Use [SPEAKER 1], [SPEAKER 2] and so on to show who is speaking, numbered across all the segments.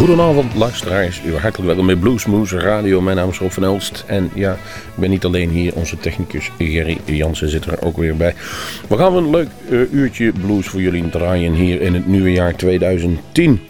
[SPEAKER 1] Goedenavond luisteraars, u hartelijk welkom bij Bluesmoose Radio. Mijn naam is Rob van Elst en ja, ik ben niet alleen hier, onze technicus Gerry Jansen zit er ook weer bij. We gaan een leuk uh, uurtje blues voor jullie draaien hier in het nieuwe jaar 2010.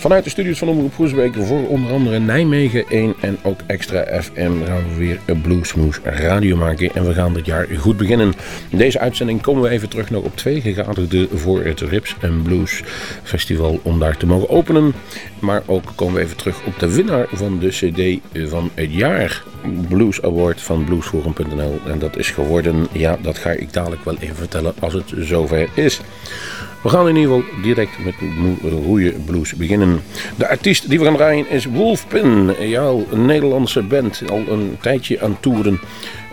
[SPEAKER 1] Vanuit de studios van Omroep Groesbeek voor onder andere Nijmegen 1 en ook Extra FM gaan we weer een Bluesmoes radio maken. En we gaan dit jaar goed beginnen. In deze uitzending komen we even terug nog op twee gegadigden voor het Rips and Blues Festival om daar te mogen openen. Maar ook komen we even terug op de winnaar van de CD van het jaar. Blues Award van bluesforum.nl. En dat is geworden, ja, dat ga ik dadelijk wel even vertellen als het zover is. We gaan in ieder geval direct met goede blues beginnen. De artiest die we gaan draaien is Wolfpin. Ja, een Nederlandse band. Al een tijdje aan toeren.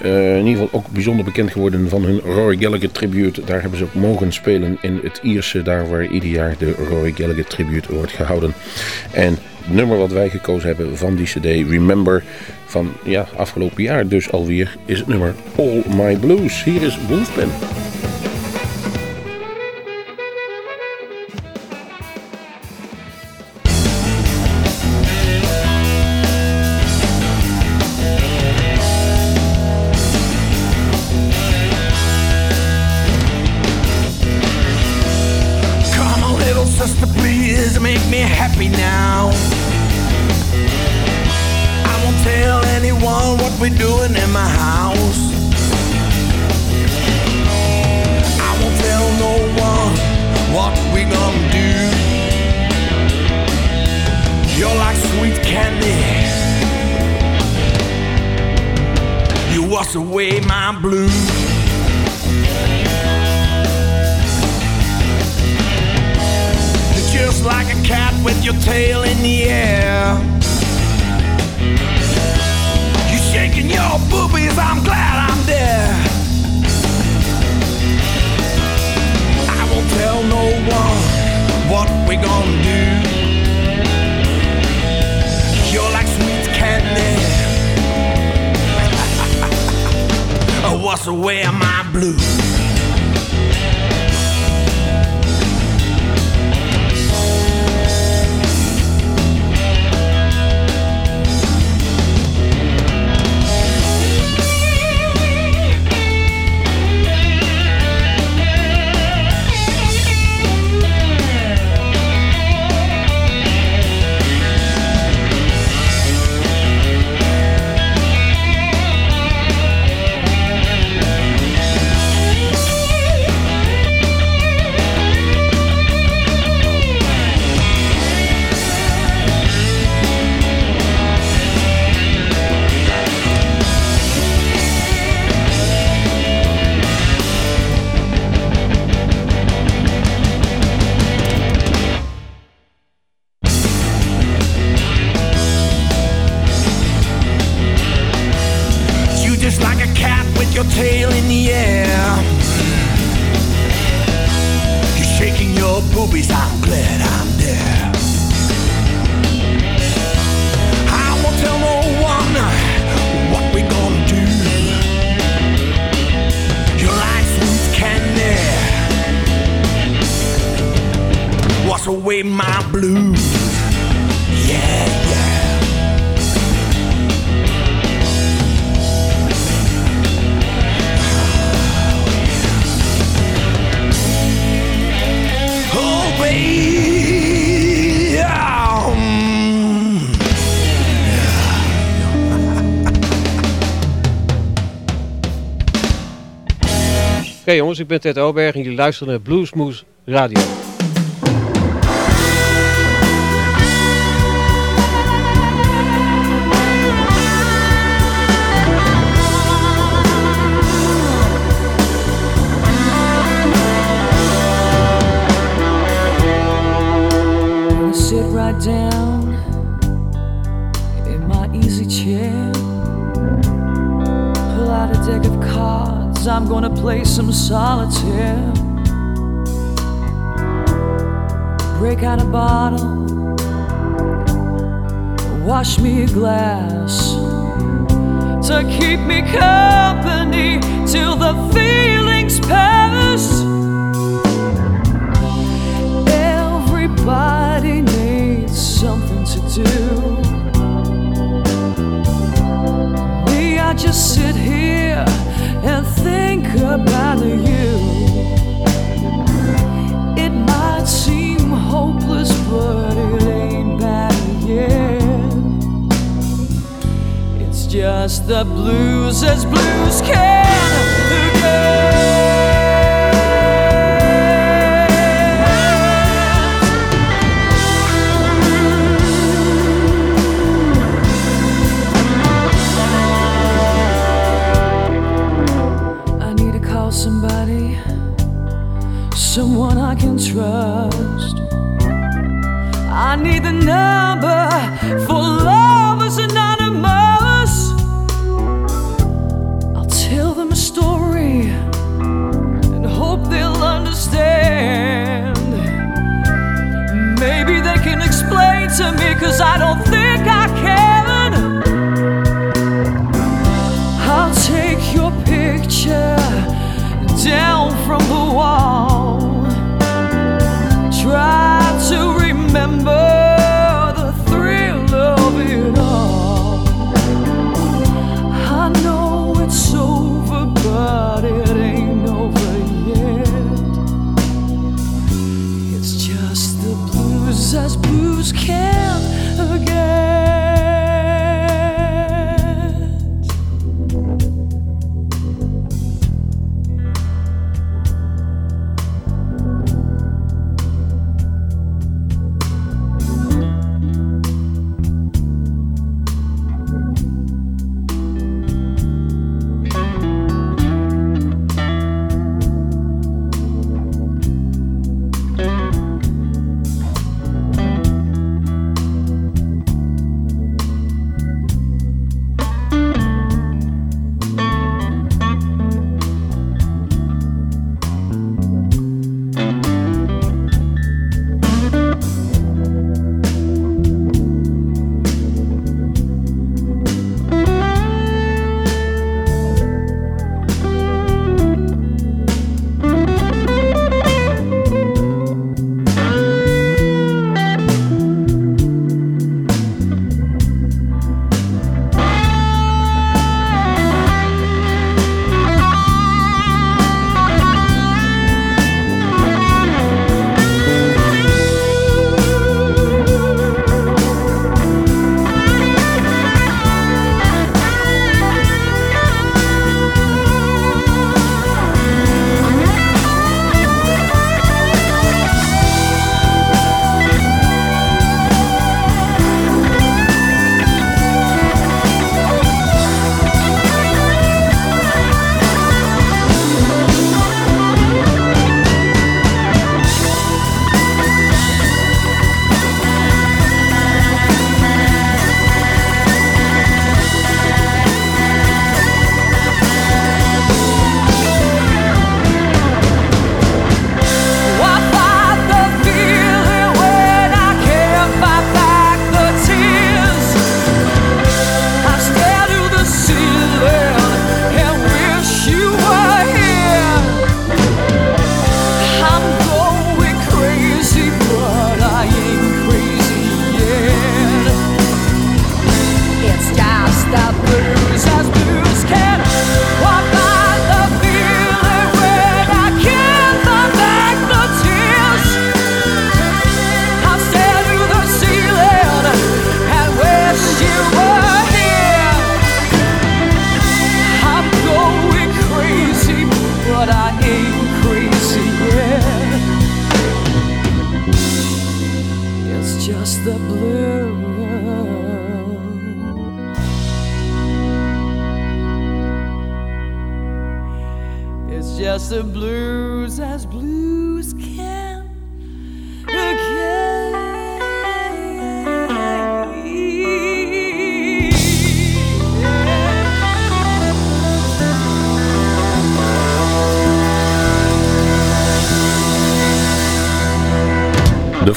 [SPEAKER 1] Uh, in ieder geval ook bijzonder bekend geworden van hun Rory Gallagher tribute. Daar hebben ze ook mogen spelen in het Ierse, daar waar ieder jaar de Rory Gallagher tribute wordt gehouden. En het nummer wat wij gekozen hebben van die cd, Remember, van ja, afgelopen jaar dus alweer, is het nummer All My Blues. Hier is Wolfpin.
[SPEAKER 2] now. I won't tell anyone what we're doing in my house. I won't tell no one what we gonna do. You're like sweet candy. You wash away my blues. cat with your tail in the air. You shaking
[SPEAKER 3] your boobies, I'm glad I'm there. I won't tell no one what we gonna do. You're like sweet candy. What's away my blues? just like a cat with your tail in the air. You're shaking your boobies, I'm glad I'm there. I won't tell no one what we gonna do. Your life's sweet candy wash away my blues. Yeah, yeah. Jongens, ik ben Ted Oberg en jullie luisteren naar Bluesmoose Radio. got a bottle. Wash me a glass to keep me company till the feelings pass. Everybody needs something to do. Me, I just sit here and think about you. The blues as blues can I need to call somebody, someone I can trust. I need the number cause I
[SPEAKER 4] don't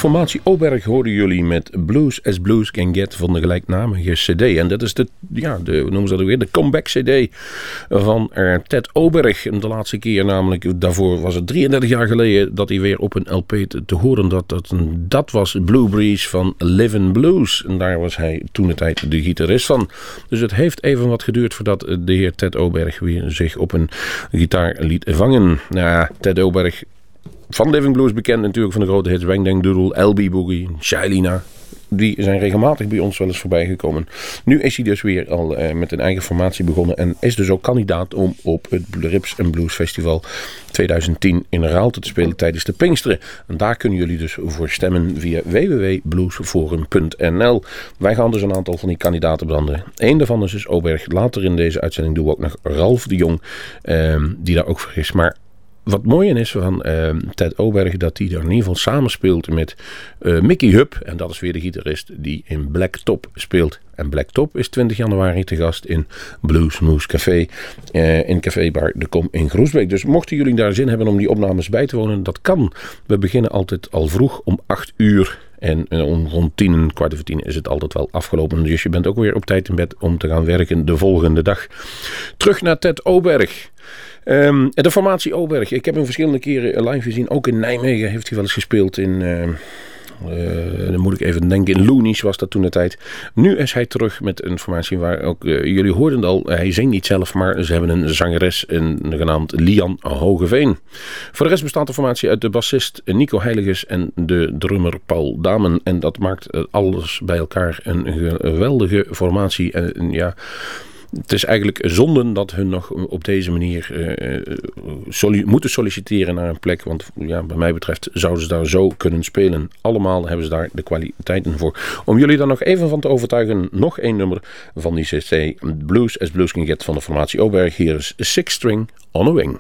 [SPEAKER 4] formatie Oberg hoorden jullie met Blues as Blues Can Get van de gelijknamige CD. En dat is de, ja, de, noemen ze dat weer? De comeback CD van eh, Ted Oberg. De laatste keer namelijk, daarvoor was het 33 jaar geleden dat hij weer op een LP te, horen dat, dat, dat was Blue Breeze van Livin' Blues. En daar was hij toen de tijd de gitarist van. Dus het heeft even wat geduurd voordat de heer Ted Oberg weer zich op een gitaar liet vangen. Nou, Ted Oberg van Living Blues bekend natuurlijk van de grote hits Wang Dang Doodle, LB Boogie, Shailina.
[SPEAKER 1] die zijn regelmatig bij ons wel eens voorbij gekomen. Nu is hij dus weer al eh, met een eigen formatie begonnen en is dus ook kandidaat om op het Rips Blues Festival 2010 in Raalte te spelen tijdens de Pinksteren. En daar kunnen jullie dus voor stemmen via www.bluesforum.nl. Wij gaan dus een aantal van die kandidaten branden. Eén daarvan is dus Oberg. Later in deze uitzending doen we ook nog Ralf de Jong, ehm, die daar ook voor is. Maar wat mooi is van uh, Ted Oberg, dat hij er in ieder geval samenspeelt met uh, Mickey Hub. En dat is weer de gitarist die in Black Top speelt. En Black Top is 20 januari te gast in Blues Moose Café. Uh, in Café Bar de Kom in Groesbeek. Dus mochten jullie daar zin hebben om die opnames bij te wonen, dat kan. We beginnen altijd al vroeg om 8 uur. En om rond tien, kwart over tien is het altijd wel afgelopen. Dus je bent ook weer op tijd in bed om te gaan werken de volgende dag. Terug naar Ted Oberg. Um, de formatie Oberg. Ik heb hem verschillende keren live gezien. Ook in Nijmegen heeft hij wel eens gespeeld in... Uh, dan moet ik even denken, in Loonies was dat toen de tijd. Nu is hij terug met een formatie waar ook, uh, jullie hoorden al, hij zingt niet zelf, maar ze hebben een zangeres een, genaamd Lian Hogeveen. Voor de rest bestaat de formatie uit de bassist Nico Heiliges en de drummer Paul Damen. En dat maakt alles bij elkaar een geweldige formatie. En ja het is eigenlijk zonde dat hun nog op deze manier uh, moeten solliciteren naar een plek. Want ja, bij mij betreft zouden ze daar zo kunnen spelen. Allemaal hebben ze daar de kwaliteiten voor. Om jullie dan nog even van te overtuigen, nog één nummer van die CC Blues as Blues Can Get van de formatie Oberg. Hier is Six String on a Wing.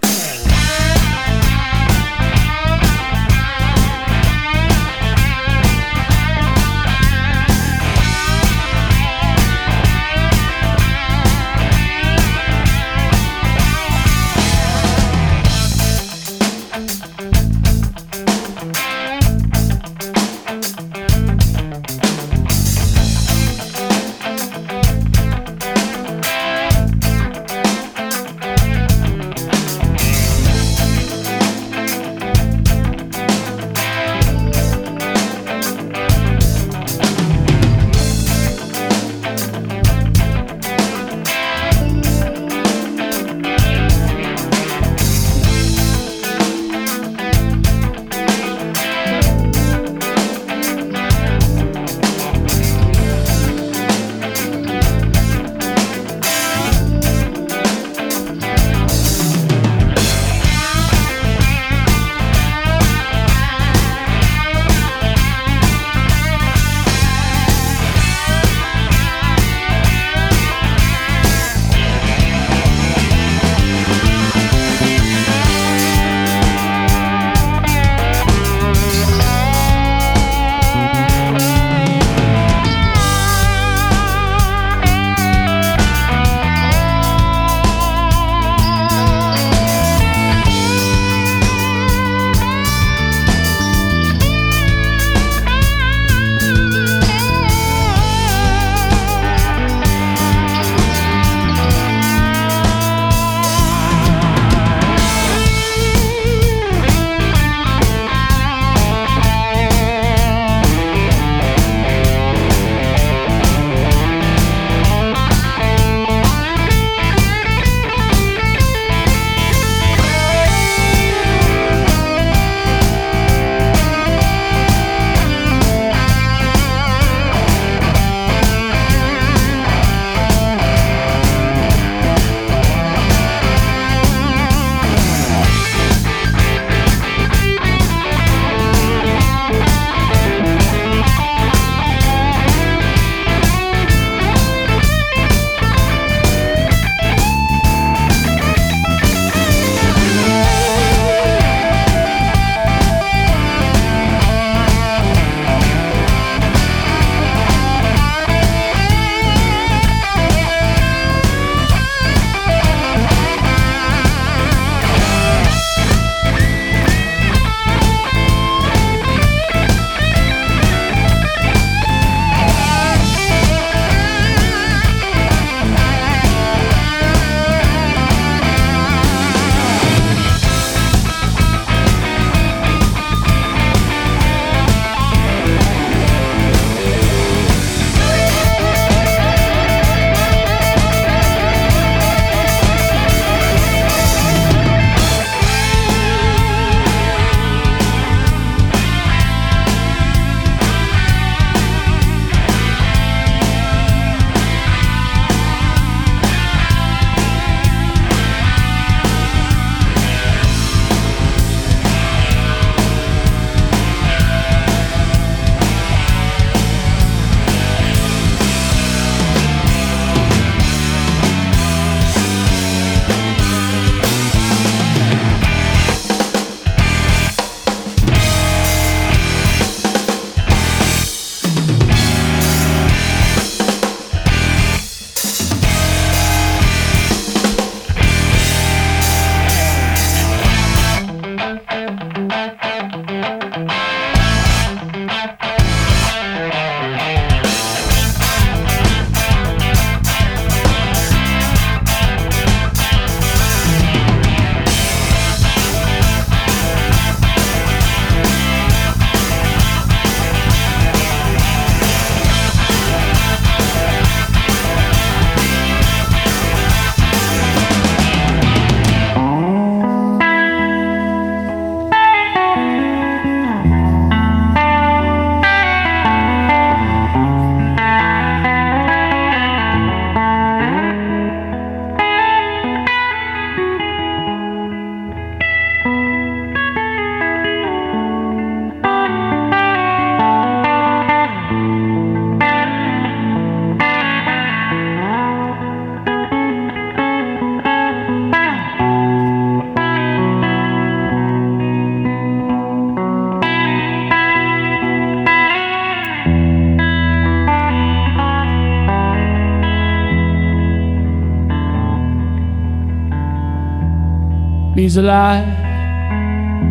[SPEAKER 5] Means a lot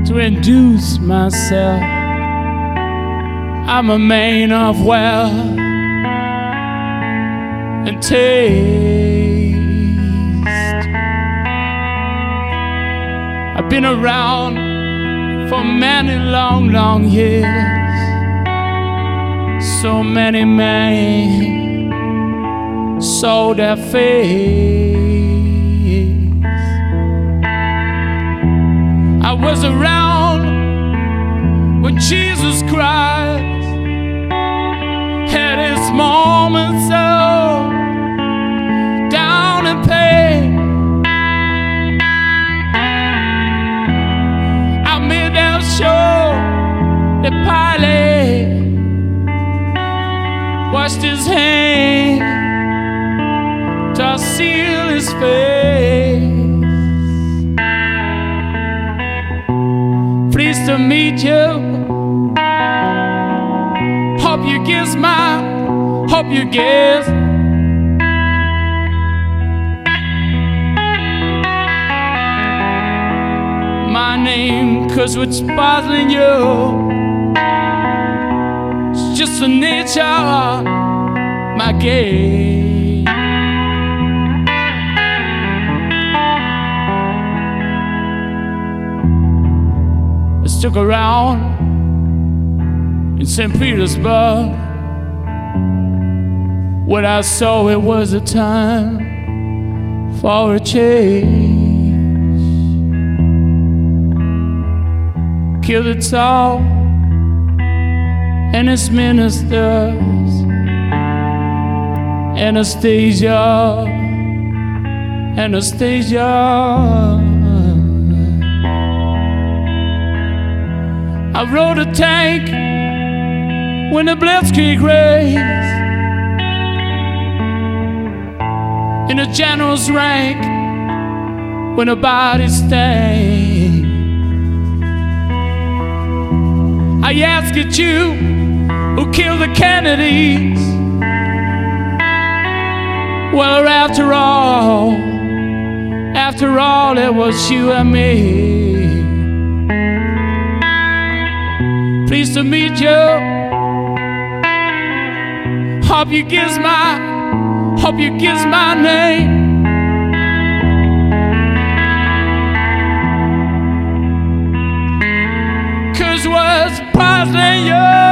[SPEAKER 5] to induce myself. I'm a man of wealth and taste. I've been around for many long, long years. So many men sold their face. Was around when Jesus Christ had his moments of down and pain. I made them show the pilot washed his hand to seal his face. To meet you. Hope you guess my, hope you guess. My name, cause what's bothering you it's just the nature my game. Stuck around in St. Petersburg. When I saw it was a time for a change. Kill the Tsar and his ministers. Anastasia, Anastasia. I rode a tank when the Blitzkrieg raised in a general's rank when a bodies stank. I ask it you who killed the Kennedys. Well, after all, after all, it was you and me. Pleased to meet you. Hope you gives my, hope you gives my name. Cause what's bothering you?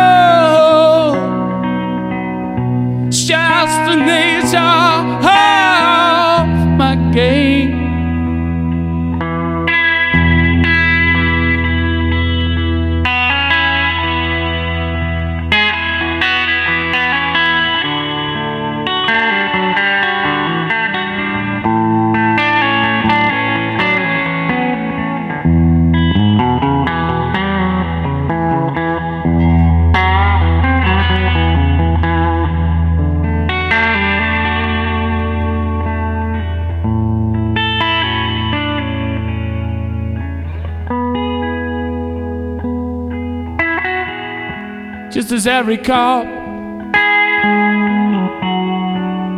[SPEAKER 5] Just every cop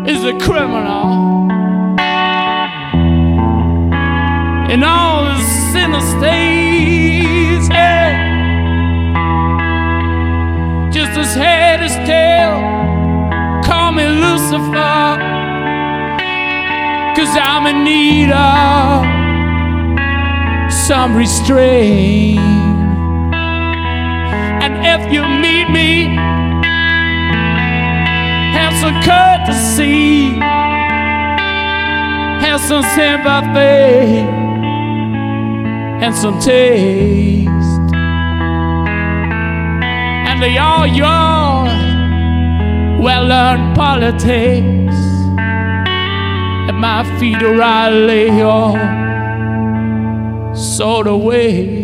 [SPEAKER 5] is a criminal. And all the sinner stays, yeah. just as head is tail, call me Lucifer, cause I'm in need of some restraint. If you meet me, have some courtesy, have some sympathy, and some taste. And they all your well learned politics. At my feet, or I lay your sword away.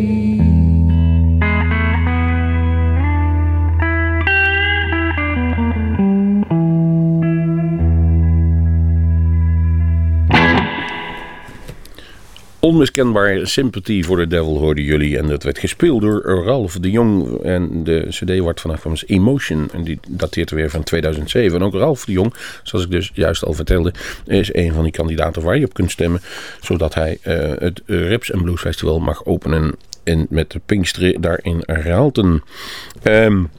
[SPEAKER 1] Onmiskenbaar Sympathy for the Devil hoorden jullie. En dat werd gespeeld door Ralph de Jong. En de cd wordt vanaf van Emotion. En die dateert weer van 2007. En ook Ralph de Jong, zoals ik dus juist al vertelde, is een van die kandidaten waar je op kunt stemmen. Zodat hij uh, het Rips and Blues Festival mag openen. In, met de Pinkster daar in Raalten. Um,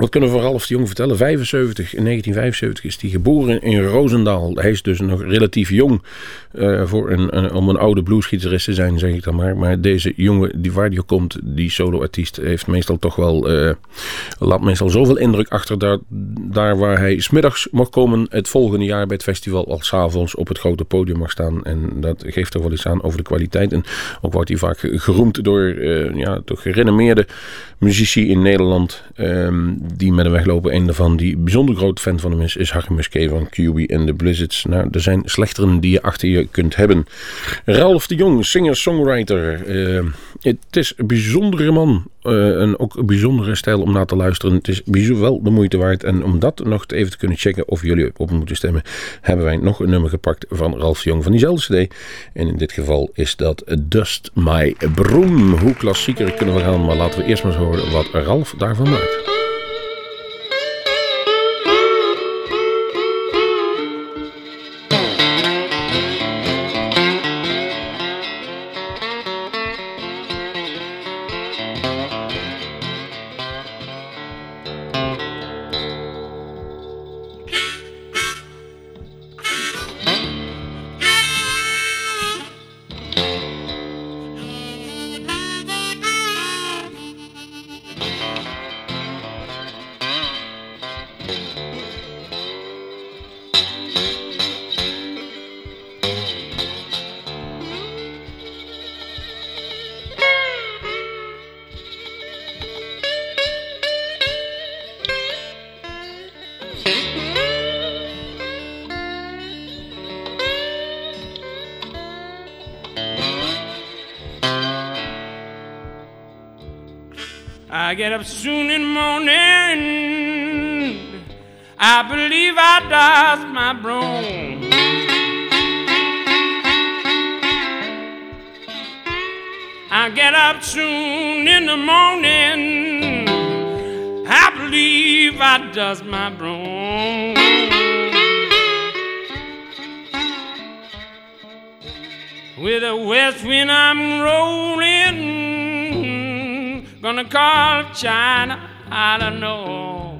[SPEAKER 1] wat kunnen we voor Ralf de Jong vertellen? 75, in 1975 is hij geboren in Roosendaal. Hij is dus nog relatief jong uh, voor een, een, om een oude bluesgitarist te zijn, zeg ik dan maar. Maar deze jongen die waar komt, die soloartiest, heeft meestal toch wel, uh, laat meestal zoveel indruk achter daar, daar waar hij smiddags mag komen het volgende jaar bij het festival als s'avonds op het grote podium mag staan. En dat geeft toch wel iets aan over de kwaliteit. En ook wordt hij vaak geroemd door uh, ja, toch gerenommeerde muzici in Nederland. Um, die met hem weglopen. Een daarvan die bijzonder groot fan van hem is, is Harry Musquet van QB en de Blizzards. Nou, er zijn slechteren die je achter je kunt hebben. Ralph de Jong, singer-songwriter. Uh, het is een bijzondere man. Uh, en ook een bijzondere stijl om naar te luisteren. Het is wel de moeite waard. En om dat nog even te kunnen checken of jullie op moeten stemmen, hebben wij nog een nummer gepakt van Ralph de Jong van diezelfde CD. En in dit geval is dat Dust My Broom. Hoe klassieker kunnen we gaan, maar laten we eerst maar eens horen wat Ralph daarvan maakt.
[SPEAKER 5] I get up soon in the morning. I believe I dust my broom. I get up soon in the morning. I believe I dust my broom. With a west wind I'm rolling gonna call China, I don't know.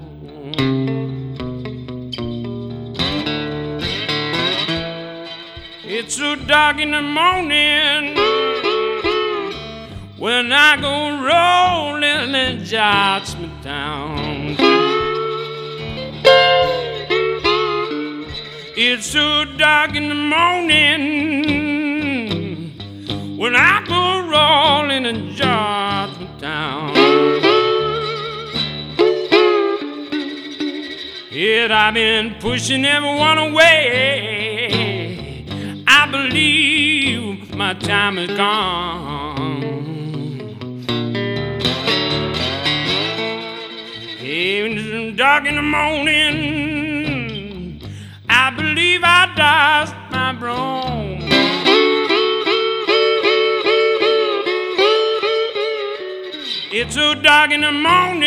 [SPEAKER 5] It's so dark in the morning when I go rolling in Judgment Town. It's so dark in the morning when I go rolling in Judgment down. Yet I've been pushing everyone away. I believe my time is gone. Even dark in the morning, I believe I dust my broom. It's so dark in the morning.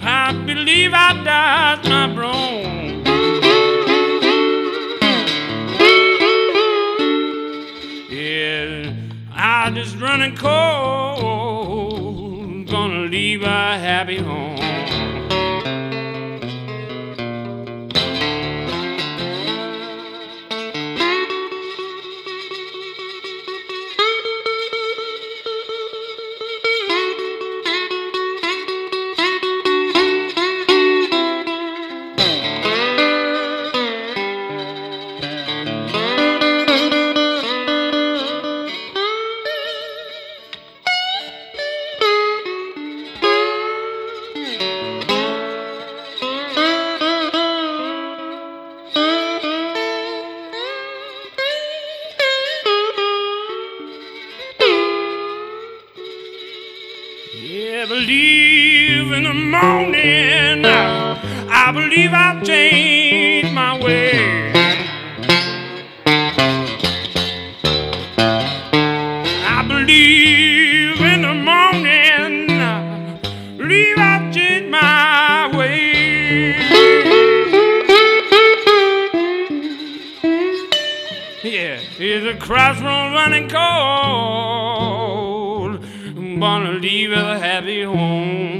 [SPEAKER 5] I believe I died my broom. Yeah, I just running cold. my way. Yeah, it's a crossroad running cold. I'm gonna leave a happy home.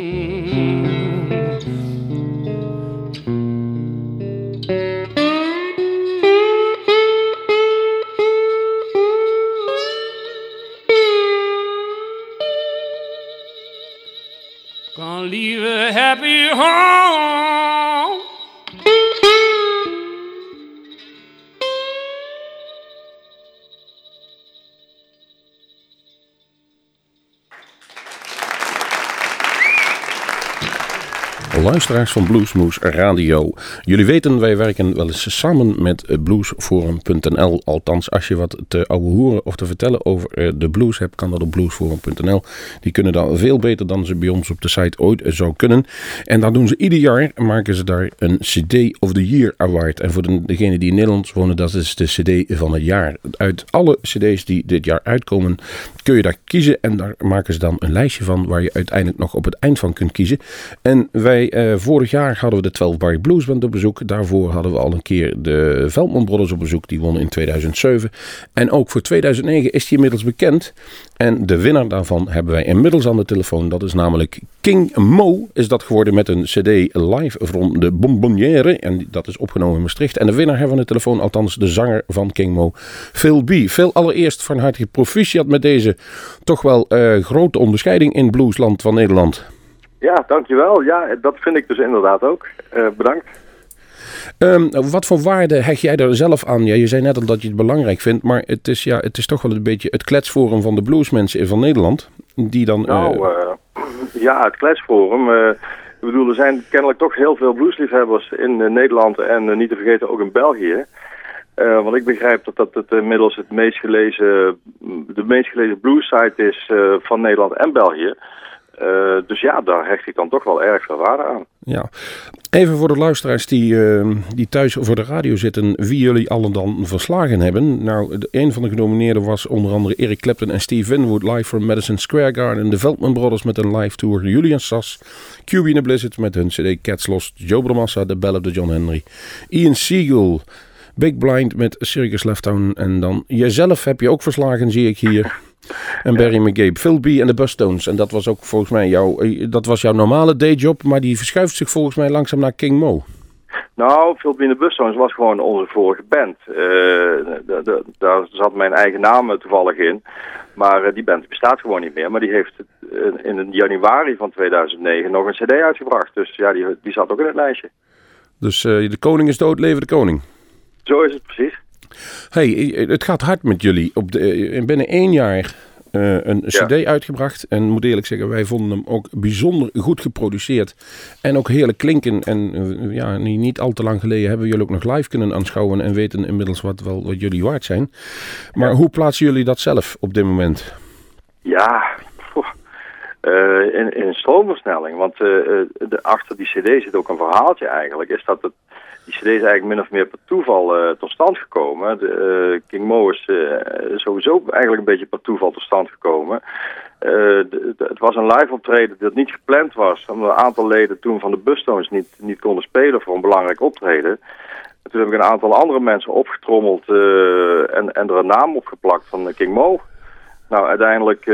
[SPEAKER 5] Happy home.
[SPEAKER 1] Luisteraars van Bluesmoose Radio. Jullie weten, wij werken wel eens samen met bluesforum.nl. Althans, als je wat te ouwe horen of te vertellen over eh, de blues hebt, kan dat op bluesforum.nl. Die kunnen dat veel beter dan ze bij ons op de site ooit zou kunnen. En daar doen ze ieder jaar, maken ze daar een CD of the Year Award. En voor de, degenen die in Nederland wonen, dat is de CD van het jaar. Uit alle CD's die dit jaar uitkomen, kun je daar kiezen. En daar maken ze dan een lijstje van waar je uiteindelijk nog op het eind van kunt kiezen. En wij, eh, vorig jaar hadden we de 12 Bar Blues Band op bezoek. Daarvoor hadden we al een keer de Veldman Brothers op bezoek. Die wonnen in 2007. En ook voor 2009 is die inmiddels bekend. En de winnaar daarvan hebben wij inmiddels aan de telefoon. Dat is namelijk King Mo. Is dat geworden met een CD live van de Bonbonnière. En dat is opgenomen in Maastricht. En de winnaar hebben aan de telefoon, althans de zanger van King Mo, Phil B. Phil, allereerst van harte proficiat met deze toch wel eh, grote onderscheiding in bluesland van Nederland.
[SPEAKER 6] Ja, dankjewel. Ja, dat vind ik dus inderdaad ook. Eh, bedankt.
[SPEAKER 1] Ehm, wat voor waarde hecht jij er zelf aan? Ja, je zei net al dat je het belangrijk vindt, maar het is, ja, het is toch wel een beetje het kletsforum van de bluesmensen van Nederland. Die dan.
[SPEAKER 6] Nou,
[SPEAKER 1] eh,
[SPEAKER 6] eh, ja, het Kletsforum. ik bedoel, er zijn kennelijk toch heel veel bluesliefhebbers in Nederland en niet te vergeten ook in België. Want ik begrijp dat dat het inmiddels het meest gelezen, de meest gelezen bluessite is eh, van Nederland en België. Eh, dus ja, daar hecht ik dan toch wel erg veel waarde aan.
[SPEAKER 1] ja. Even voor de luisteraars die, ehm, die thuis voor de radio zitten, wie jullie allen dan verslagen hebben. Nou, een van de genomineerden was onder andere Eric Clapton en Steve Winwood live from Madison Square Garden. De Veldman Brothers met een live tour. Julian Sass, QB in the Blizzard met hun CD Cats Lost. Joe Bramassa, The Ballad of John Henry. Ian Siegel, Big Blind met Circus Left. En dan jezelf heb je ook verslagen, zie ik hier. En Barry McGabe, Phil B en de Bustones. En dat was ook volgens mij jouw, eh, dat was jouw normale dayjob, maar die verschuift zich volgens mij langzaam naar King Mo.
[SPEAKER 6] Nou, Phil Binnen Bustones was gewoon onze vorige band. Eh, daar zat mijn eigen naam toevallig in. Maar eh, die band bestaat gewoon niet meer. Maar die heeft in januari van 2009 nog een cd uitgebracht. Dus ja, die, die zat ook in het lijstje.
[SPEAKER 1] Dus de koning is dood, leven de koning.
[SPEAKER 6] Zo is het precies.
[SPEAKER 1] Hey, het gaat hard met jullie. Op de, eh, binnen één jaar eh, een
[SPEAKER 6] Ja.
[SPEAKER 1] cd uitgebracht. En moet eerlijk zeggen, wij vonden hem ook bijzonder goed geproduceerd. En ook heerlijk klinken. En eh, ja, niet, niet al te lang geleden hebben we jullie ook nog live kunnen aanschouwen. En weten inmiddels wat, wel, wat jullie waard zijn. Maar hoe plaatsen jullie dat zelf op dit moment?
[SPEAKER 6] Ja, in, in stroomversnelling. Want de, achter die cd zit ook een verhaaltje eigenlijk. Is dat het, die cd is eigenlijk min of meer per toeval eh, tot stand gekomen. Eh, King Mo is eh, sowieso eigenlijk een beetje per toeval tot stand gekomen. Het was een live optreden dat niet gepland was. Omdat een aantal leden toen van de Bustones niet, niet konden spelen voor een belangrijk optreden. En toen heb ik een aantal andere mensen opgetrommeld en, en er een naam opgeplakt van eh, King Mo. Nou, uiteindelijk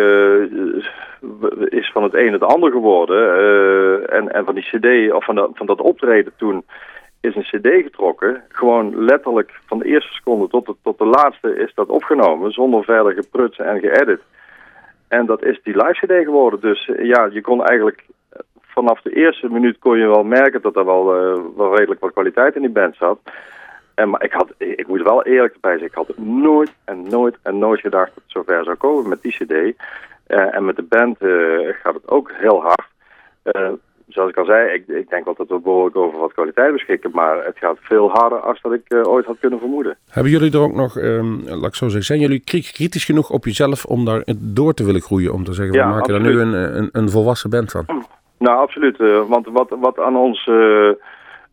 [SPEAKER 6] is van het een het ander geworden. en, en van die cd, of van, van dat optreden toen, is een cd getrokken. Gewoon letterlijk van de eerste seconde tot de, tot de laatste is dat opgenomen. Zonder verder geprutsen en geëdit. En dat is die live cd geworden. Dus eh, ja, je kon eigenlijk eh, vanaf de eerste minuut kon je wel merken dat er wel, eh, wel redelijk wat kwaliteit in die band zat. En, maar ik, had, ik moet wel eerlijk bij zijn, ik had nooit en nooit en nooit gedacht dat het zover zou komen met die cd. En met de band gaat het ook heel hard. Eh, zoals ik al zei, ik, ik denk wel dat we behoorlijk over wat kwaliteit beschikken, maar het gaat veel harder als dat ik eh, ooit had kunnen vermoeden.
[SPEAKER 1] Hebben jullie er ook nog, ehm, laat ik zo zeggen, zijn jullie kri- kritisch genoeg op jezelf om daar door te willen groeien? Om te zeggen,
[SPEAKER 6] Ja,
[SPEAKER 1] we maken er nu
[SPEAKER 6] absoluut.
[SPEAKER 1] een, een, een volwassen band van.
[SPEAKER 6] Nou, absoluut. eh, want wat, wat aan, ons, eh,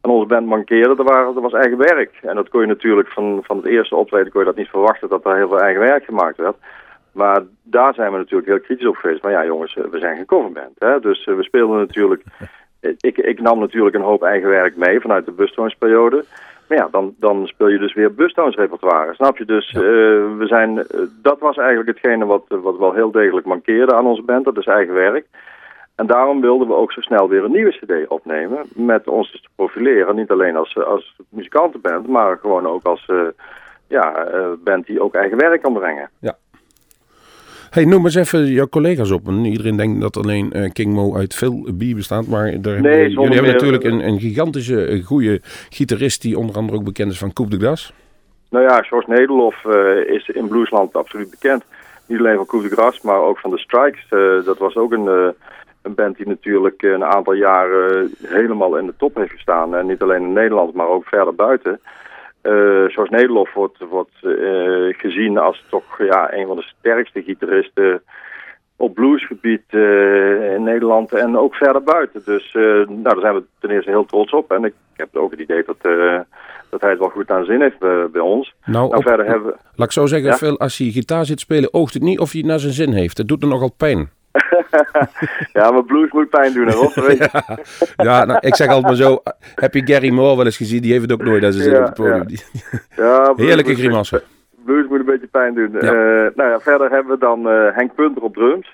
[SPEAKER 6] aan onze band mankeerde, dat, waren, dat was eigen werk. En dat kon je natuurlijk van, van het eerste optreden kon je dat niet verwachten dat er heel veel eigen werk gemaakt werd. Maar daar zijn we natuurlijk heel kritisch op geweest. Maar ja, jongens, eh, we zijn geen coverband. Hè? Dus eh, we speelden natuurlijk... Ik, ik nam natuurlijk een hoop eigen werk mee vanuit de Bustones-periode. Maar ja, dan, dan speel je dus weer Bustones repertoire. Snap je? Dus
[SPEAKER 1] Ja.
[SPEAKER 6] eh, we zijn, dat was eigenlijk hetgene wat, wat wel heel degelijk mankeerde aan onze band. Dat is eigen werk. En daarom wilden we ook zo snel weer een nieuwe cd opnemen. Met ons dus te profileren. Niet alleen als, als muzikantenband, maar gewoon ook als ja, band die ook eigen werk kan brengen.
[SPEAKER 1] Hey, noem eens even jouw collega's op. En iedereen denkt dat alleen eh, King Mo uit veel bier bestaat. Maar daar hebben-
[SPEAKER 6] zonder
[SPEAKER 1] jullie hebben natuurlijk een, een gigantische, eh, goede gitarist... die onder andere ook bekend is van Coupe de Gras.
[SPEAKER 6] Nou ja, George Nederlof eh, is in Bluesland absoluut bekend. Niet alleen van Coup de Gras, maar ook van de Strikes. Eh, dat was ook een, eh, een band die natuurlijk een aantal jaren helemaal in de top heeft gestaan. En niet alleen in Nederland, maar ook verder buiten. Eh George Nederlof wordt, wordt eh, gezien als toch ja, een van de sterkste gitaristen op bluesgebied eh, in Nederland en ook verder buiten. Dus nou, daar zijn we ten eerste heel trots op. En ik heb ook het idee dat, dat hij het wel goed aan zin heeft bij, ons.
[SPEAKER 1] Nou,
[SPEAKER 6] Nou,
[SPEAKER 1] op-
[SPEAKER 6] verder hebben we...
[SPEAKER 1] laat ik zo zeggen,
[SPEAKER 6] Ja?
[SPEAKER 1] Als hij gitaar zit spelen... oogt het niet of hij het naar zijn zin heeft. Het doet er nogal pijn.
[SPEAKER 6] ja, maar blues moet pijn doen, Rob? Dat weet je.
[SPEAKER 1] Ja, nou, ik zeg altijd maar zo... Heb je Gary Moore wel eens gezien? Die heeft het ook nooit naar zijn zin
[SPEAKER 6] Ja,
[SPEAKER 1] op het podium.
[SPEAKER 6] ja. Ja,
[SPEAKER 1] Heerlijke grimassen.
[SPEAKER 6] Blues moet een beetje pijn doen.
[SPEAKER 1] Ja.
[SPEAKER 6] Eh, nou ja, verder hebben we dan eh, Henk Punter op drums.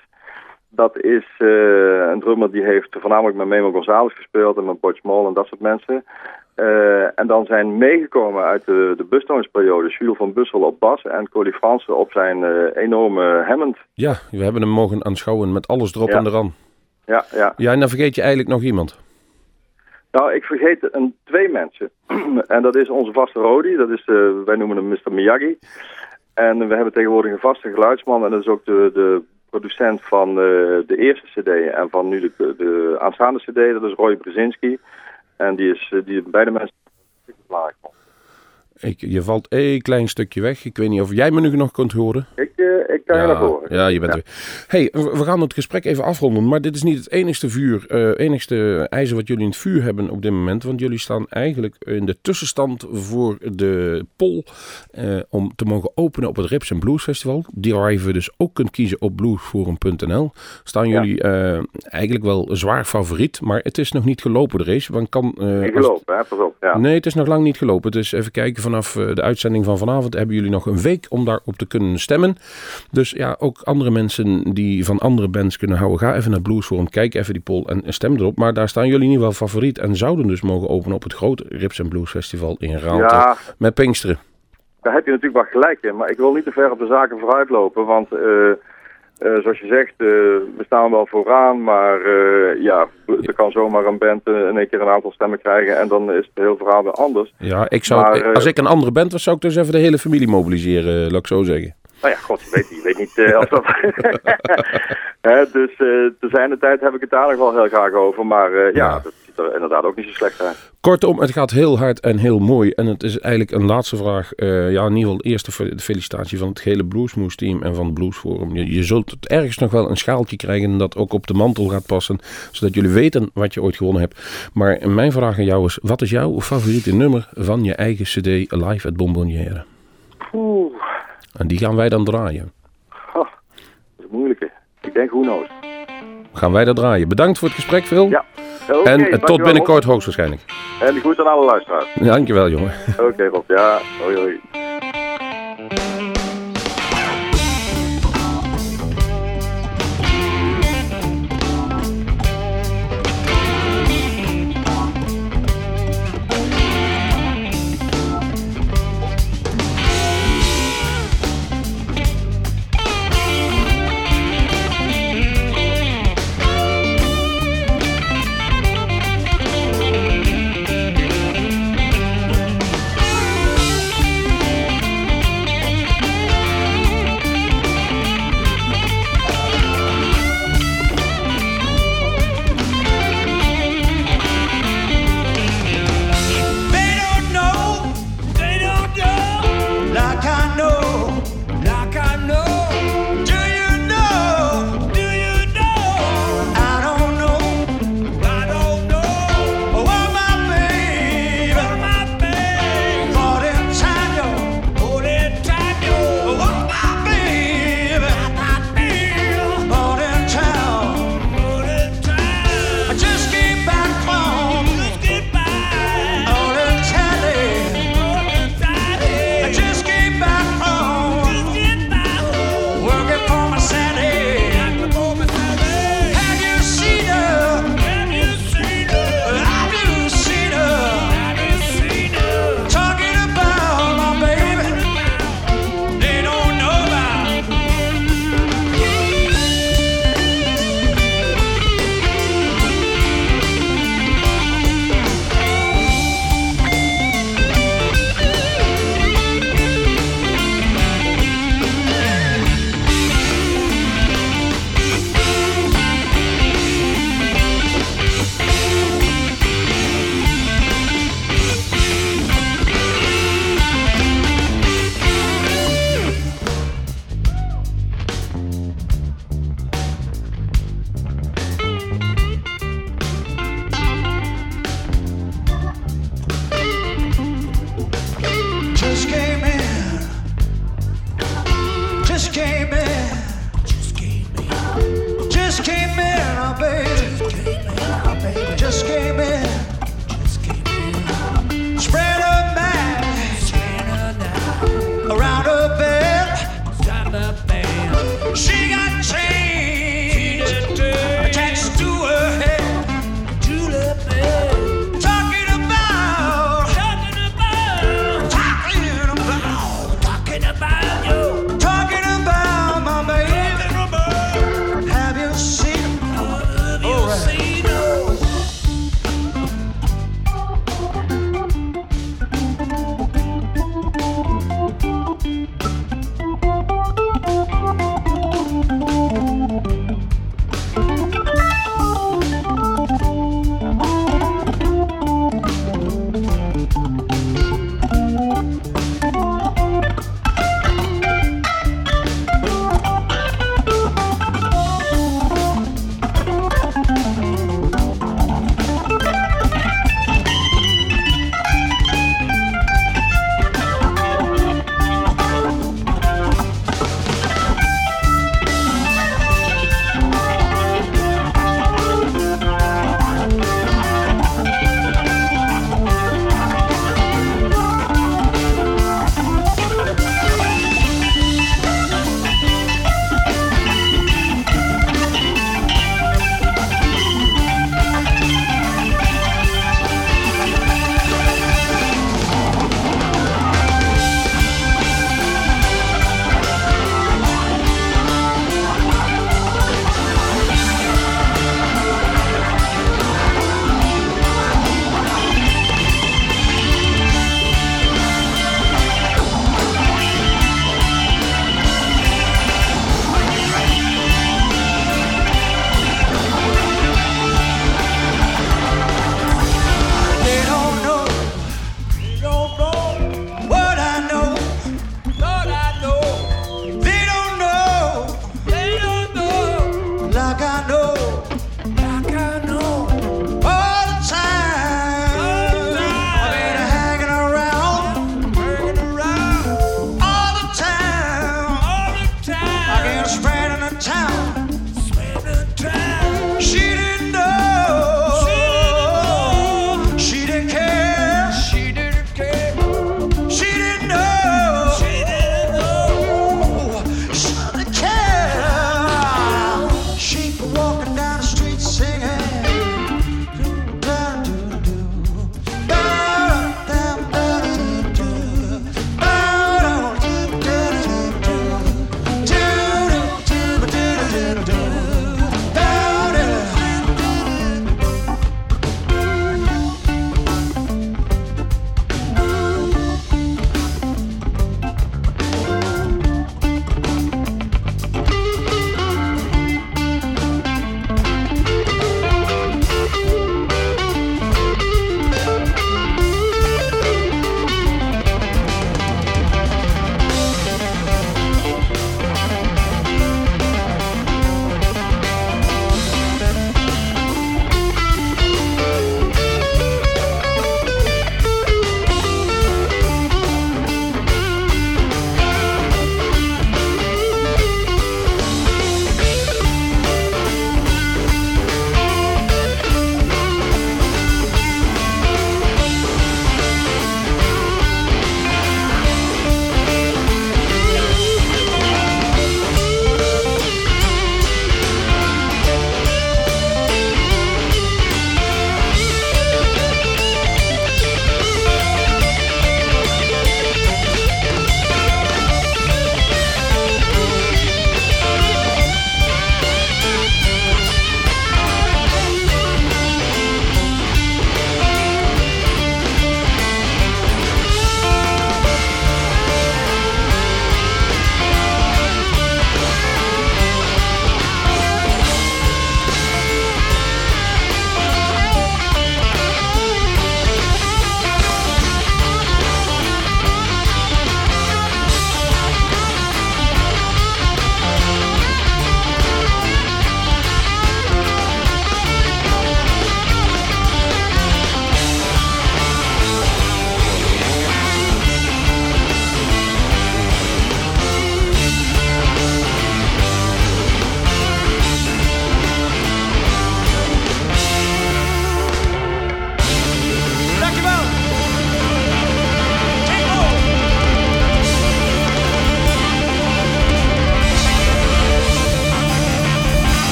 [SPEAKER 6] Dat is eh, een drummer die heeft voornamelijk met Memo Gonzalez gespeeld en met Boyd Small en dat soort mensen. Eh, en dan zijn meegekomen uit de, de Bustones-periode Jules van Bussel op bas en Cody Fransen op zijn eh, enorme Hammond.
[SPEAKER 1] Ja, we hebben hem mogen aanschouwen met alles erop
[SPEAKER 6] Ja.
[SPEAKER 1] en eraan.
[SPEAKER 6] Ja, ja.
[SPEAKER 1] Ja, en dan vergeet je eigenlijk nog iemand.
[SPEAKER 6] Nou, ik vergeet een, twee mensen. en dat is onze vaste Rodi. Dat is, eh, wij noemen hem Mr. Miyagi. En we hebben tegenwoordig een vaste geluidsman. En dat is ook de, de producent van de eerste cd en van nu de, de aanstaande cd. Dat is Roy Brzezinski. En die is, eh, die beide mensen...
[SPEAKER 1] Ik, je valt een klein stukje weg. Ik weet niet of jij me nu nog kunt horen.
[SPEAKER 6] Ik, eh, ik kan je naar voren.
[SPEAKER 1] ja, je bent er. Hey, we gaan het gesprek even afronden. Maar dit is niet het enigste vuur, eh, enigste ijzer wat jullie in het vuur hebben op dit moment. Want jullie staan eigenlijk in de tussenstand voor de poll eh, om te mogen openen op het Rips and Blues Festival. Die waar je dus ook kunt kiezen op bluesforum.nl. Staan
[SPEAKER 6] Ja.
[SPEAKER 1] jullie eigenlijk wel zwaar favoriet. Maar het is nog niet gelopen de race. Want kan,
[SPEAKER 6] Ik hè, pas op. Ja.
[SPEAKER 1] Nee, het is nog lang niet gelopen. Dus even kijken, vanaf eh, de uitzending van vanavond hebben jullie nog een week om daarop te kunnen stemmen. Dus ja, ook andere mensen die van andere bands kunnen houden, ga even naar Bluesforum, kijk even die poll en stem erop. Maar daar staan jullie in ieder geval favoriet en zouden dus mogen openen op het grote Rips and Blues Festival in Raalte
[SPEAKER 6] Ja,
[SPEAKER 1] met Pinksteren.
[SPEAKER 6] Daar heb je natuurlijk wel gelijk in, maar ik wil niet te ver op de zaken vooruitlopen, want eh, eh, zoals je zegt, eh, we staan wel vooraan, maar eh, ja, er kan zomaar een band in één keer een aantal stemmen krijgen en dan is het heel verhaal weer anders.
[SPEAKER 1] Ja, ik zou,
[SPEAKER 6] Maar,
[SPEAKER 1] als ik een andere band was, zou ik dus even de hele familie mobiliseren, laat ik zo zeggen.
[SPEAKER 6] Nou ja, god, je weet, je weet niet of dat... Hè, dus te zijn de tijd heb ik het daar nog wel heel graag over, maar ja,
[SPEAKER 1] Ja.
[SPEAKER 6] dat ziet er inderdaad ook niet zo slecht uit.
[SPEAKER 1] Kortom, het gaat heel hard en heel mooi. En het is eigenlijk een laatste vraag. eh, ja, in ieder geval de eerste fe- felicitatie van het hele Bluesmoose team en van het Bluesforum. Je, je zult het ergens nog wel een schaaltje krijgen dat ook op de mantel gaat passen. Zodat jullie weten wat je ooit gewonnen hebt. Maar mijn vraag aan jou is, wat is jouw favoriete nummer van je eigen cd Live at Bonbonnière?
[SPEAKER 6] Oeh,
[SPEAKER 1] En die gaan wij dan draaien.
[SPEAKER 6] dat is moeilijke. Ik denk, who knows.
[SPEAKER 1] Gaan wij dat draaien. Bedankt voor het gesprek, Phil.
[SPEAKER 6] Ja.
[SPEAKER 1] En eh, tot binnenkort hoogstwaarschijnlijk.
[SPEAKER 6] En groet aan alle luisteraars.
[SPEAKER 1] Dankjewel, jongen.
[SPEAKER 6] Oké, Rob. Ja, hoi hoi.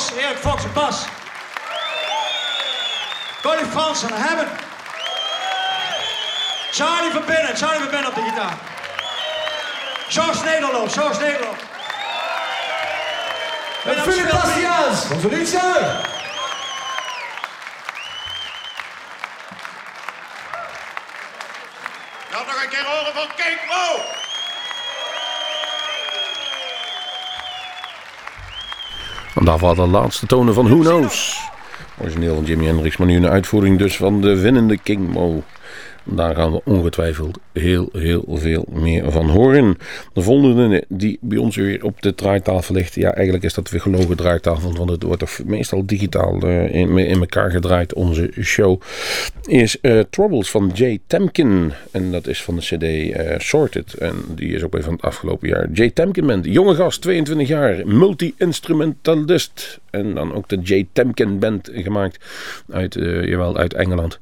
[SPEAKER 7] Fox, Erik Fox op bas. Connie Frans aan de hebben. Charlie van Binnen, Charlie van Binnen op de gitaar. George Nederloop, George Nederloop.
[SPEAKER 8] En Philip Bastiaans, onze liedzanger.
[SPEAKER 9] Nou nog een keer horen van Kate Mo.
[SPEAKER 1] En daarvoor de laatste tonen van Who Knows. Origineel van Jimi Hendrix, maar nu een uitvoering dus van de winnende King Mo. Daar gaan we ongetwijfeld heel, heel veel meer van horen. De volgende die bij ons weer op de draaitafel ligt. Ja, eigenlijk is dat weer gelogen draaitafel. Want het wordt toch meestal digitaal uh, in, in, elkaar gedraaid, onze show. Is uh, Troubles van Jay Temkin. En dat is van de CD uh, Sorted. En die is ook weer van het afgelopen jaar. Jay Temkin band, jonge gast, 22 jaar. Multi-instrumentalist. En dan ook de Jay Temkin band gemaakt uit, jawel, uit Engeland.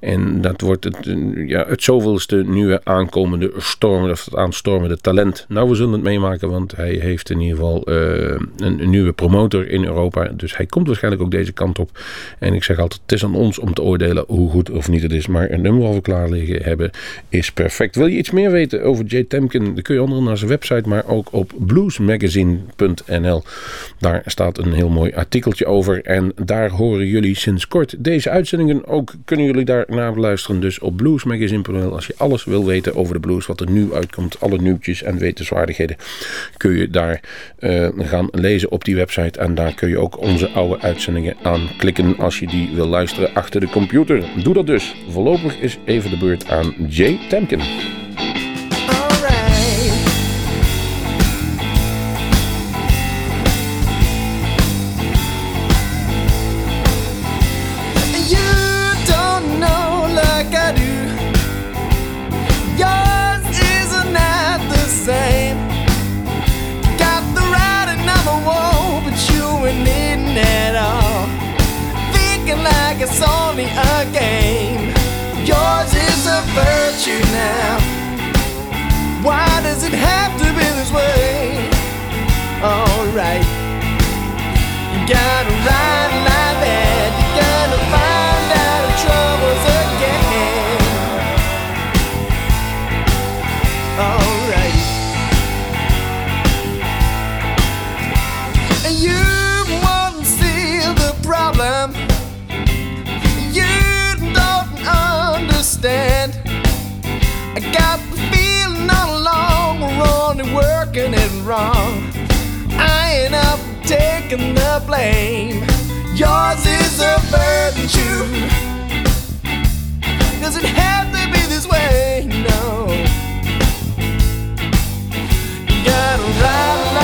[SPEAKER 1] En dat wordt het, ja, het zoveelste nieuwe aankomende storm, of het aanstormende talent. Nou, we zullen het meemaken, want hij heeft in ieder geval uh, een, nieuwe promotor in Europa. Dus hij komt waarschijnlijk ook deze kant op. En ik zeg altijd, het is aan ons om te oordelen hoe goed of niet het is. Maar een nummer wat we klaar liggen hebben is perfect. Wil je iets meer weten over Jay Temkin? Dan kun je onder naar zijn website, maar ook op bluesmagazine.nl. Daar staat een heel mooi artikeltje over. En daar horen jullie sinds kort deze uitzendingen ook. Kunnen jullie daar naar beluisteren. Dus op Als je alles wil weten over de blues, wat er nu uitkomt, alle nieuwtjes en wetenswaardigheden, kun je daar uh, gaan lezen op die website. En daar kun je ook onze oude uitzendingen aanklikken als je die wil luisteren achter de computer. Doe dat dus. Voorlopig is even de beurt aan Jay Temkin.
[SPEAKER 10] Virtue now. Why does it have to be this way? Alright, you gotta ride taking the blame. Yours is a virtue. Does it have to be this way? No. You gotta ride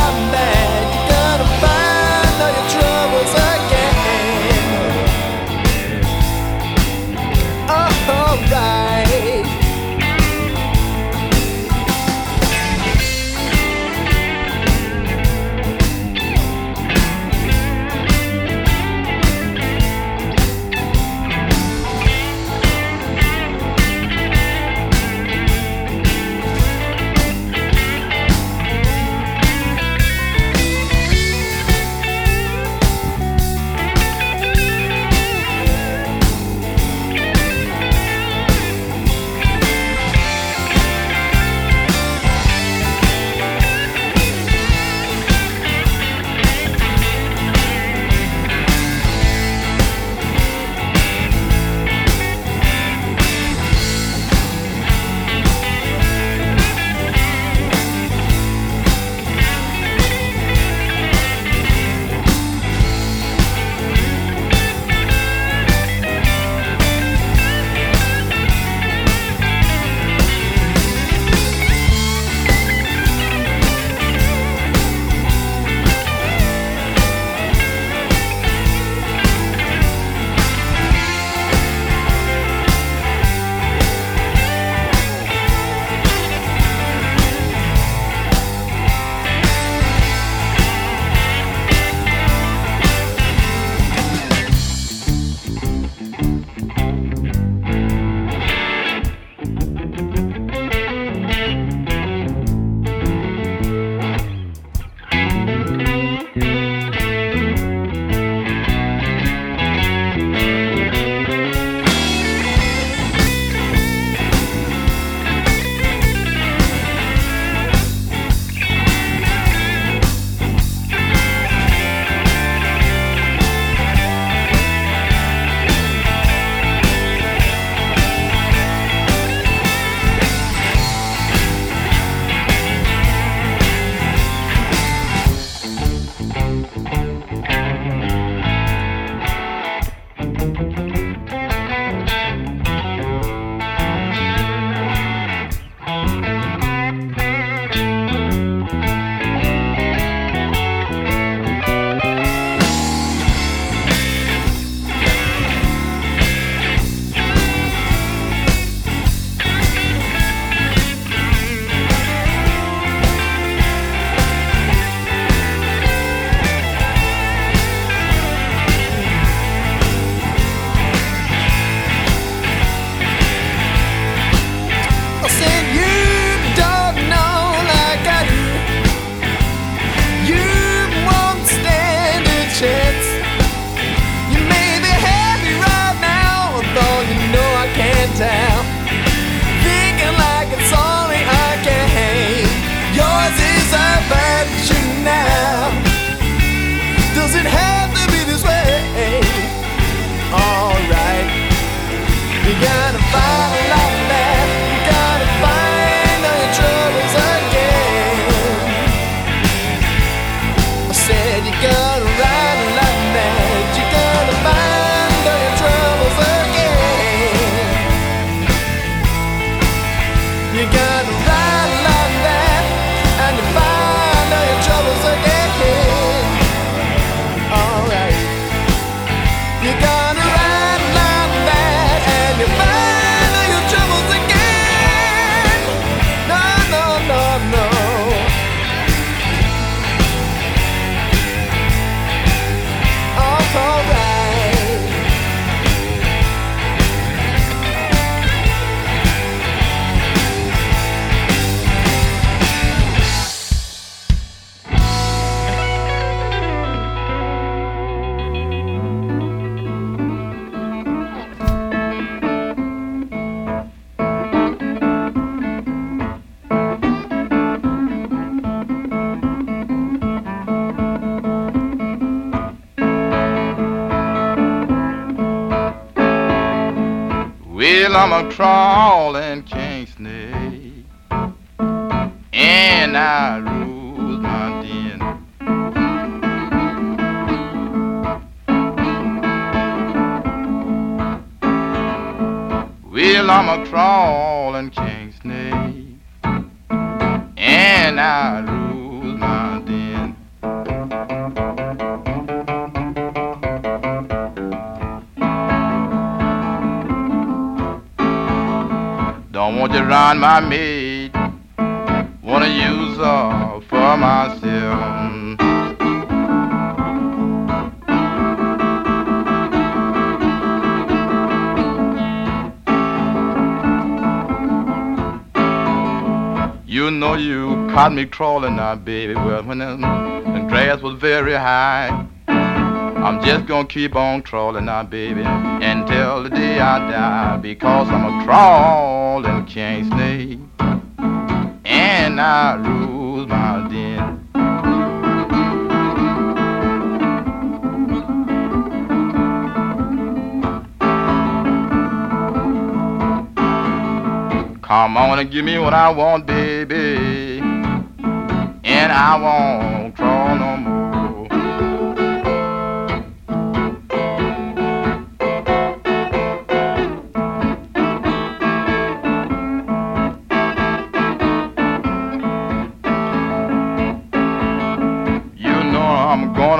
[SPEAKER 10] a
[SPEAKER 11] crawling king snake, and I rule my den. Well, I'm a crawling you my maid. Wanna use her for myself. You know you caught me crawling now, baby. Well, when the grass was very high. I'm just gonna keep on crawling now, baby, until the day I die, because I'm a crawling king snake, and I rule my den. Come on and give me what I want, baby, and I won't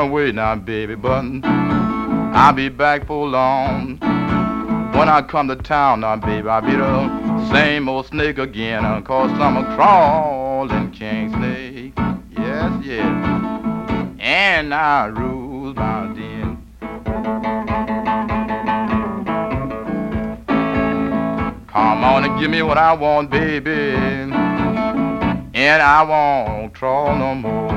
[SPEAKER 11] Away now, baby, but I'll be back for long. When I come to town now, baby, I'll be the same old snake again, uh, cause I'm a crawling king snake. Yes, yes. And I rule my den. Come on and give me what I want, baby. And I won't crawl no more.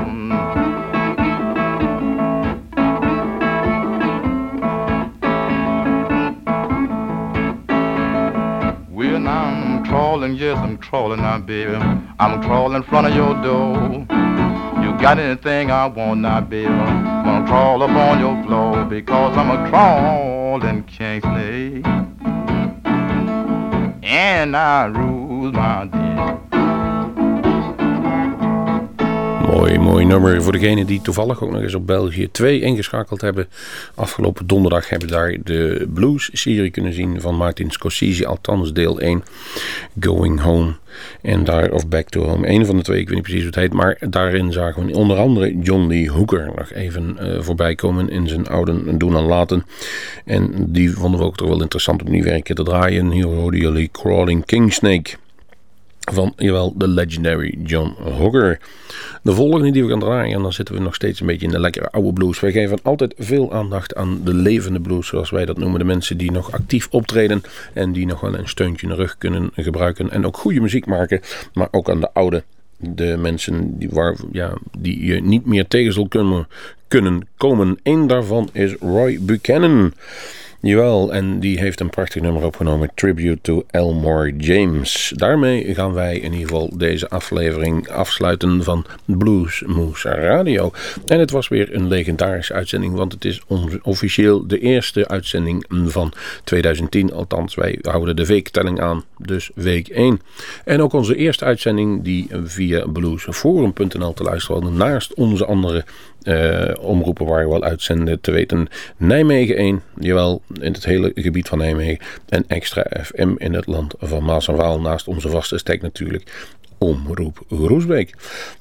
[SPEAKER 11] Crawling, yes, I'm crawling now, baby. I'm crawling in front of your door. You got anything I want now, baby? I'm gonna crawl up on your floor because I'm a crawling king snake. And I rule my den.
[SPEAKER 1] Mooi, mooi nummer. Voor degenen die toevallig ook nog eens op België 2 ingeschakeld hebben. Afgelopen donderdag hebben daar de blues-serie kunnen zien van Martin Scorsese. Althans deel 1, Going Home. En daar, of Back to Home. Een van de twee, ik weet niet precies hoe het heet. Maar daarin zagen we onder andere John Lee Hooker nog even eh, voorbij komen in zijn oude doen en laten. En die vonden we ook toch wel interessant om die werken te draaien. Hier hoorden jullie Crawling Kingsnake van, jawel, de legendary John Hooker. De volgende die we gaan draaien, en dan zitten we nog steeds een beetje in de lekkere oude blues. Wij geven altijd veel aandacht aan de levende blues, zoals wij dat noemen. De mensen die nog actief optreden en die nog wel een steuntje in de rug kunnen gebruiken. En ook goede muziek maken, maar ook aan de oude de mensen die, waar, ja, die je niet meer tegen zal kunnen, kunnen komen. Eén daarvan is Roy Buchanan. Jawel, en die heeft een prachtig nummer opgenomen, Tribute to Elmore James. Daarmee gaan wij in ieder geval deze aflevering afsluiten van Blues Moose Radio. En het was weer een legendarische uitzending, want het is officieel de eerste uitzending van 2010. Althans, wij houden de weektelling aan, dus week 1. En ook onze eerste uitzending die via bluesforum.nl te luisteren naast onze andere omroepen waar we wel uitzenden te weten. Nijmegen 1, jawel, in het hele gebied van Nijmegen. En extra FM in het land van Maas en Waal, naast onze vaste stek natuurlijk. Omroep Groesbeek.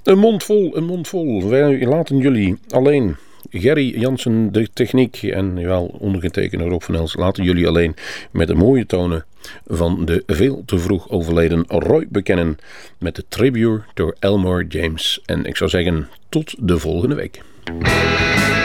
[SPEAKER 1] Een mond vol, een mond vol. Wij laten jullie alleen. Gerry Jansen, de techniek en jawel, ondergetekende Rob van Els laten jullie alleen met de mooie tonen van de veel te vroeg overleden Roy bekennen met de tribute door Elmore James. En ik zou zeggen, tot de volgende week. Thank you.